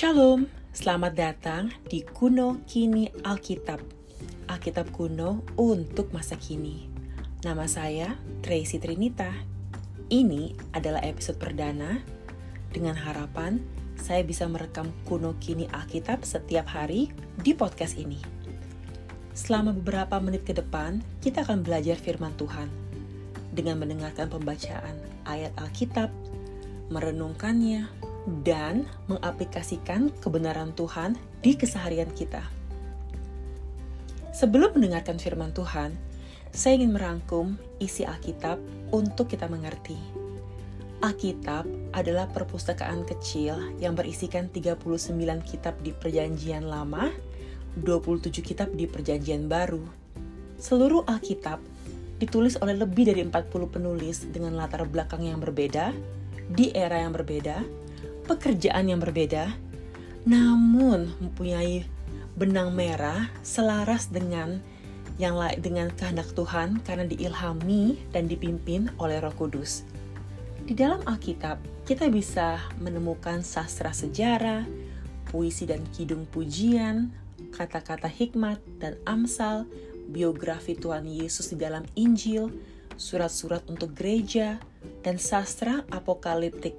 Shalom, selamat datang di Kuno Kini Alkitab. Alkitab kuno untuk masa kini. Nama saya Tracy Trinita. Ini adalah episode perdana dengan harapan saya bisa merekam Kuno Kini Alkitab setiap hari di podcast ini. Selama beberapa menit ke depan, kita akan belajar firman Tuhan dengan mendengarkan pembacaan ayat Alkitab, merenungkannya, dan mengaplikasikan kebenaran Tuhan di keseharian kita. Sebelum mendengarkan firman Tuhan, saya ingin merangkum isi Alkitab untuk kita mengerti. Alkitab adalah perpustakaan kecil yang berisikan 39 kitab di Perjanjian Lama, 27 kitab di Perjanjian Baru. Seluruh Alkitab ditulis oleh lebih dari 40 penulis dengan latar belakang yang berbeda, di era yang berbeda, pekerjaan yang berbeda, namun mempunyai benang merah selaras dengan yang lain dengan kehendak Tuhan karena diilhami dan dipimpin oleh Roh Kudus. Di dalam Alkitab, kita bisa menemukan sastra sejarah, puisi dan kidung pujian, kata-kata hikmat dan amsal, biografi Tuhan Yesus di dalam Injil, surat-surat untuk gereja, dan sastra apokaliptik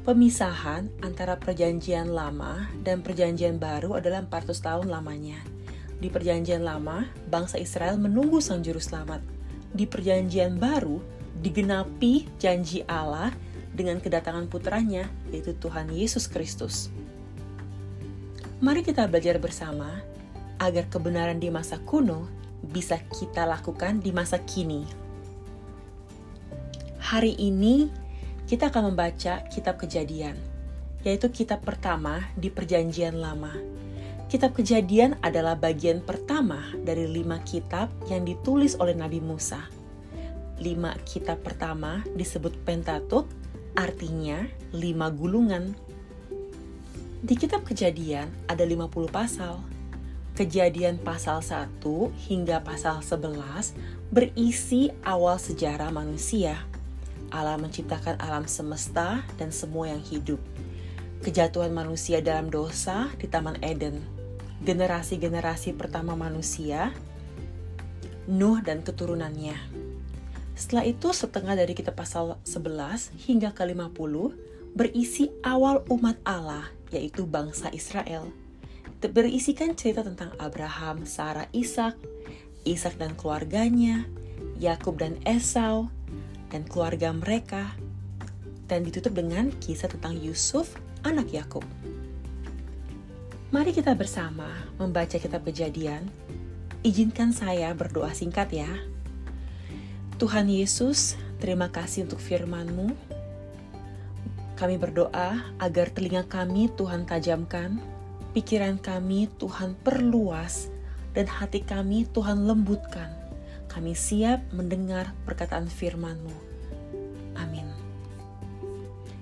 Pemisahan antara perjanjian lama dan perjanjian baru adalah 400 tahun lamanya. Di perjanjian lama, bangsa Israel menunggu sang juru selamat. Di perjanjian baru, digenapi janji Allah dengan kedatangan putranya, yaitu Tuhan Yesus Kristus. Mari kita belajar bersama agar kebenaran di masa kuno bisa kita lakukan di masa kini. Hari ini kita akan membaca kitab kejadian, yaitu kitab pertama di perjanjian lama. Kitab kejadian adalah bagian pertama dari lima kitab yang ditulis oleh Nabi Musa. Lima kitab pertama disebut Pentatuk, artinya lima gulungan. Di kitab kejadian ada 50 pasal. Kejadian pasal 1 hingga pasal 11 berisi awal sejarah manusia Allah menciptakan alam semesta dan semua yang hidup. Kejatuhan manusia dalam dosa di Taman Eden. Generasi-generasi pertama manusia, Nuh dan keturunannya. Setelah itu setengah dari kitab pasal 11 hingga ke 50 berisi awal umat Allah, yaitu bangsa Israel. Berisikan cerita tentang Abraham, Sarah, Ishak, Ishak dan keluarganya, Yakub dan Esau, dan keluarga mereka, dan ditutup dengan kisah tentang Yusuf, anak Yakub. Mari kita bersama membaca kitab kejadian. Izinkan saya berdoa singkat ya. Tuhan Yesus, terima kasih untuk firman-Mu. Kami berdoa agar telinga kami Tuhan tajamkan, pikiran kami Tuhan perluas, dan hati kami Tuhan lembutkan kami siap mendengar perkataan firman-Mu. Amin.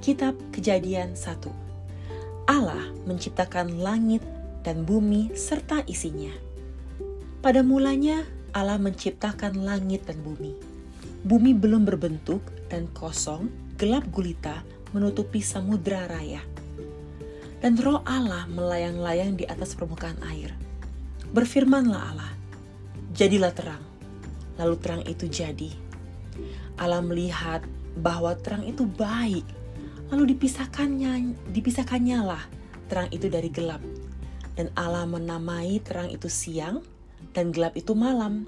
Kitab Kejadian 1 Allah menciptakan langit dan bumi serta isinya. Pada mulanya Allah menciptakan langit dan bumi. Bumi belum berbentuk dan kosong, gelap gulita menutupi samudra raya. Dan roh Allah melayang-layang di atas permukaan air. Berfirmanlah Allah, jadilah terang lalu terang itu jadi. Allah melihat bahwa terang itu baik, lalu dipisahkannya, dipisahkannya lah terang itu dari gelap. Dan Allah menamai terang itu siang dan gelap itu malam.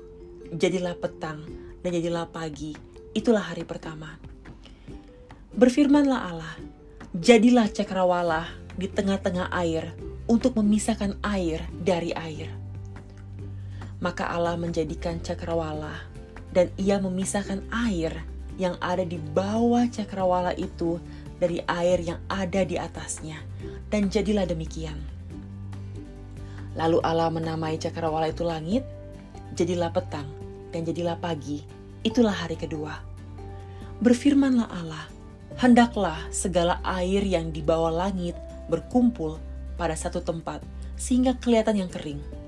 Jadilah petang dan jadilah pagi. Itulah hari pertama. Berfirmanlah Allah, jadilah cakrawala di tengah-tengah air untuk memisahkan air dari air maka Allah menjadikan cakrawala dan ia memisahkan air yang ada di bawah cakrawala itu dari air yang ada di atasnya. Dan jadilah demikian. Lalu Allah menamai cakrawala itu langit, jadilah petang, dan jadilah pagi. Itulah hari kedua. Berfirmanlah Allah, hendaklah segala air yang di bawah langit berkumpul pada satu tempat, sehingga kelihatan yang kering.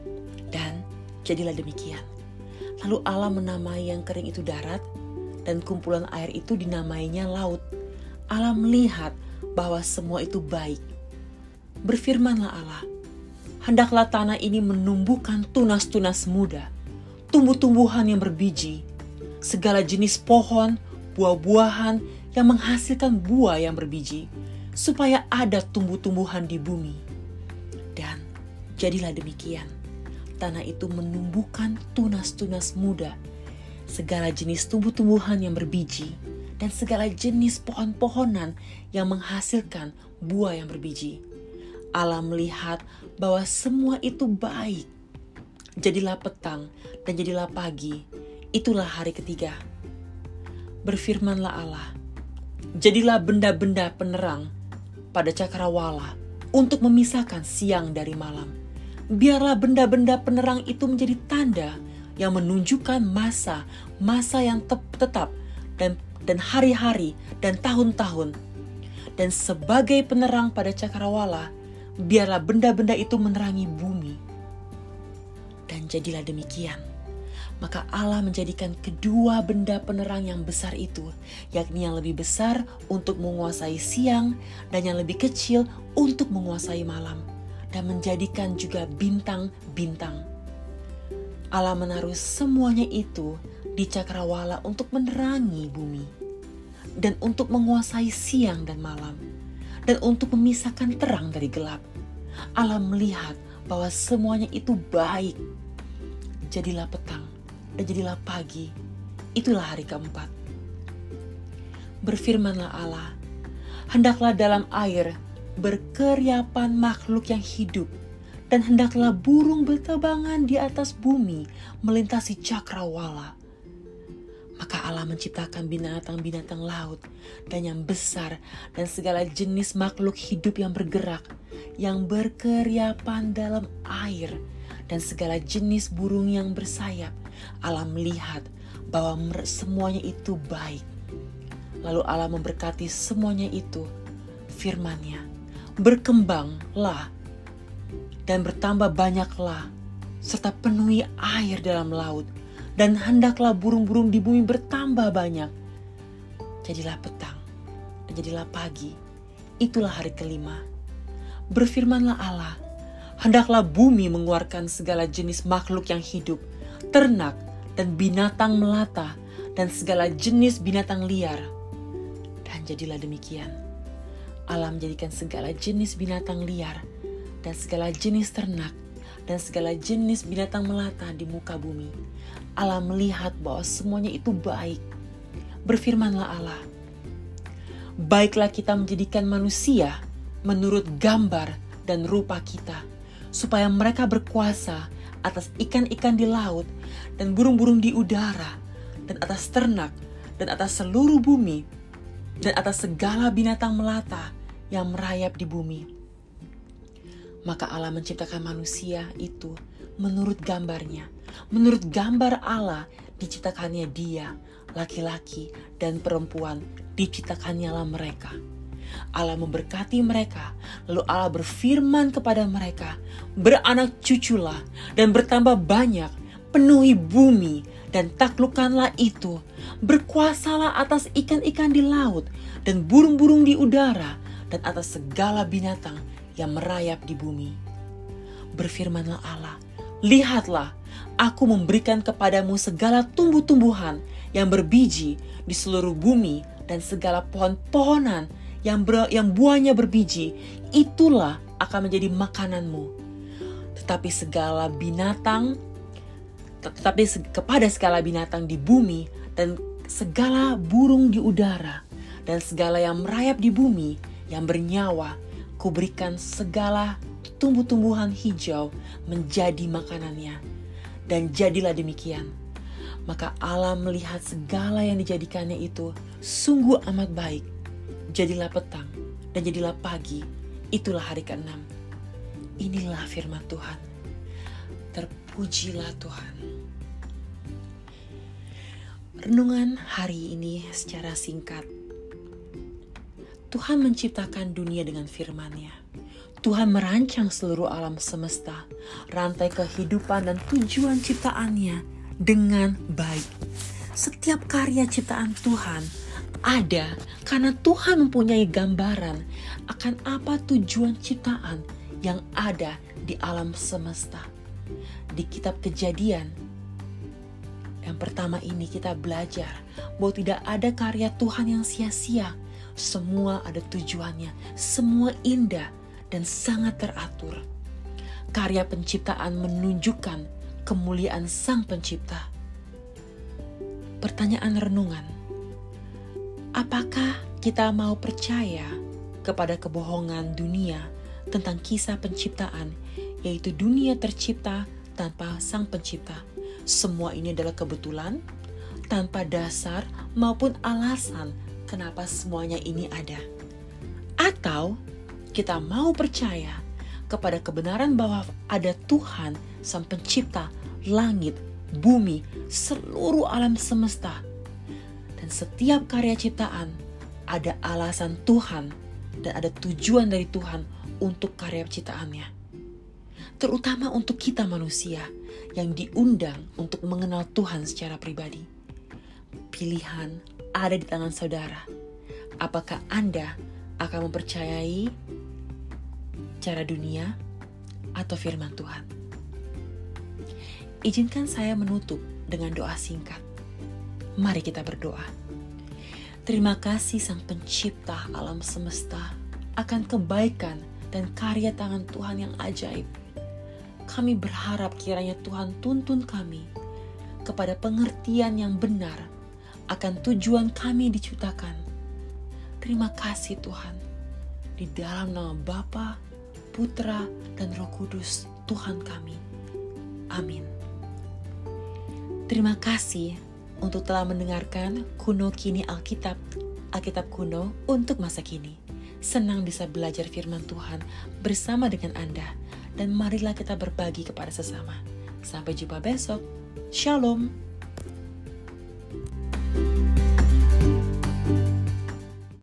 Jadilah demikian. Lalu Allah menamai yang kering itu darat, dan kumpulan air itu dinamainya laut. Allah melihat bahwa semua itu baik. Berfirmanlah Allah, hendaklah tanah ini menumbuhkan tunas-tunas muda, tumbuh-tumbuhan yang berbiji, segala jenis pohon, buah-buahan yang menghasilkan buah yang berbiji, supaya ada tumbuh-tumbuhan di bumi. Dan jadilah demikian. Tanah itu menumbuhkan tunas-tunas muda, segala jenis tumbuh-tumbuhan yang berbiji, dan segala jenis pohon-pohonan yang menghasilkan buah yang berbiji. Allah melihat bahwa semua itu baik. Jadilah petang dan jadilah pagi. Itulah hari ketiga. Berfirmanlah Allah, jadilah benda-benda penerang pada cakrawala untuk memisahkan siang dari malam. Biarlah benda-benda penerang itu menjadi tanda yang menunjukkan masa, masa yang te tetap dan dan hari-hari dan tahun-tahun. Dan sebagai penerang pada cakrawala, biarlah benda-benda itu menerangi bumi. Dan jadilah demikian. Maka Allah menjadikan kedua benda penerang yang besar itu, yakni yang lebih besar untuk menguasai siang dan yang lebih kecil untuk menguasai malam, dan menjadikan juga bintang-bintang. Allah menaruh semuanya itu di cakrawala untuk menerangi bumi, dan untuk menguasai siang dan malam, dan untuk memisahkan terang dari gelap Allah melihat bahwa semuanya itu baik. Jadilah petang dan jadilah pagi. Itulah hari keempat. Berfirmanlah Allah, hendaklah dalam air berkeriapan makhluk yang hidup, dan hendaklah burung bertebangan di atas bumi melintasi cakrawala maka Allah menciptakan binatang-binatang laut dan yang besar dan segala jenis makhluk hidup yang bergerak, yang berkeriapan dalam air dan segala jenis burung yang bersayap. Allah melihat bahwa semuanya itu baik. Lalu Allah memberkati semuanya itu, firman-Nya, berkembanglah dan bertambah banyaklah, serta penuhi air dalam laut, dan hendaklah burung-burung di bumi bertambah banyak. Jadilah petang jadilah pagi. Itulah hari kelima. Berfirmanlah Allah, hendaklah bumi mengeluarkan segala jenis makhluk yang hidup, ternak dan binatang melata, dan segala jenis binatang liar. Dan jadilah demikian. Allah menjadikan segala jenis binatang liar dan segala jenis ternak dan segala jenis binatang melata di muka bumi. Allah melihat bahwa semuanya itu baik. Berfirmanlah Allah, Baiklah kita menjadikan manusia menurut gambar dan rupa kita, supaya mereka berkuasa atas ikan-ikan di laut dan burung-burung di udara, dan atas ternak, dan atas seluruh bumi, dan atas segala binatang melata yang merayap di bumi maka Allah menciptakan manusia itu menurut gambarnya. Menurut gambar Allah diciptakannya dia, laki-laki dan perempuan diciptakannya lah mereka. Allah memberkati mereka, lalu Allah berfirman kepada mereka, beranak cuculah dan bertambah banyak, penuhi bumi dan taklukkanlah itu. Berkuasalah atas ikan-ikan di laut dan burung-burung di udara dan atas segala binatang yang merayap di bumi. Berfirmanlah Allah, lihatlah, aku memberikan kepadamu segala tumbuh-tumbuhan yang berbiji di seluruh bumi dan segala pohon-pohonan yang, ber, yang buahnya berbiji, itulah akan menjadi makananmu. Tetapi segala binatang, tetapi kepada segala binatang di bumi dan segala burung di udara dan segala yang merayap di bumi yang bernyawa kuberikan segala tumbuh-tumbuhan hijau menjadi makanannya. Dan jadilah demikian. Maka Allah melihat segala yang dijadikannya itu sungguh amat baik. Jadilah petang dan jadilah pagi. Itulah hari keenam. Inilah firman Tuhan. Terpujilah Tuhan. Renungan hari ini secara singkat Tuhan menciptakan dunia dengan firman-Nya. Tuhan merancang seluruh alam semesta, rantai kehidupan dan tujuan ciptaannya dengan baik. Setiap karya ciptaan Tuhan ada karena Tuhan mempunyai gambaran akan apa tujuan ciptaan yang ada di alam semesta. Di kitab Kejadian yang pertama ini kita belajar bahwa tidak ada karya Tuhan yang sia-sia. Semua ada tujuannya, semua indah dan sangat teratur. Karya penciptaan menunjukkan kemuliaan Sang Pencipta. Pertanyaan renungan: apakah kita mau percaya kepada kebohongan dunia tentang kisah penciptaan, yaitu dunia tercipta tanpa Sang Pencipta? Semua ini adalah kebetulan tanpa dasar maupun alasan kenapa semuanya ini ada. Atau kita mau percaya kepada kebenaran bahwa ada Tuhan Sang Pencipta langit, bumi, seluruh alam semesta. Dan setiap karya ciptaan ada alasan Tuhan dan ada tujuan dari Tuhan untuk karya ciptaannya. Terutama untuk kita manusia yang diundang untuk mengenal Tuhan secara pribadi. Pilihan ada di tangan saudara. Apakah Anda akan mempercayai cara dunia atau firman Tuhan? Izinkan saya menutup dengan doa singkat. Mari kita berdoa. Terima kasih Sang Pencipta alam semesta akan kebaikan dan karya tangan Tuhan yang ajaib kami berharap kiranya Tuhan tuntun kami kepada pengertian yang benar akan tujuan kami diciptakan. Terima kasih Tuhan. Di dalam nama Bapa, Putra, dan Roh Kudus, Tuhan kami. Amin. Terima kasih untuk telah mendengarkan kuno kini Alkitab, Alkitab kuno untuk masa kini. Senang bisa belajar firman Tuhan bersama dengan Anda dan marilah kita berbagi kepada sesama. Sampai jumpa besok. Shalom.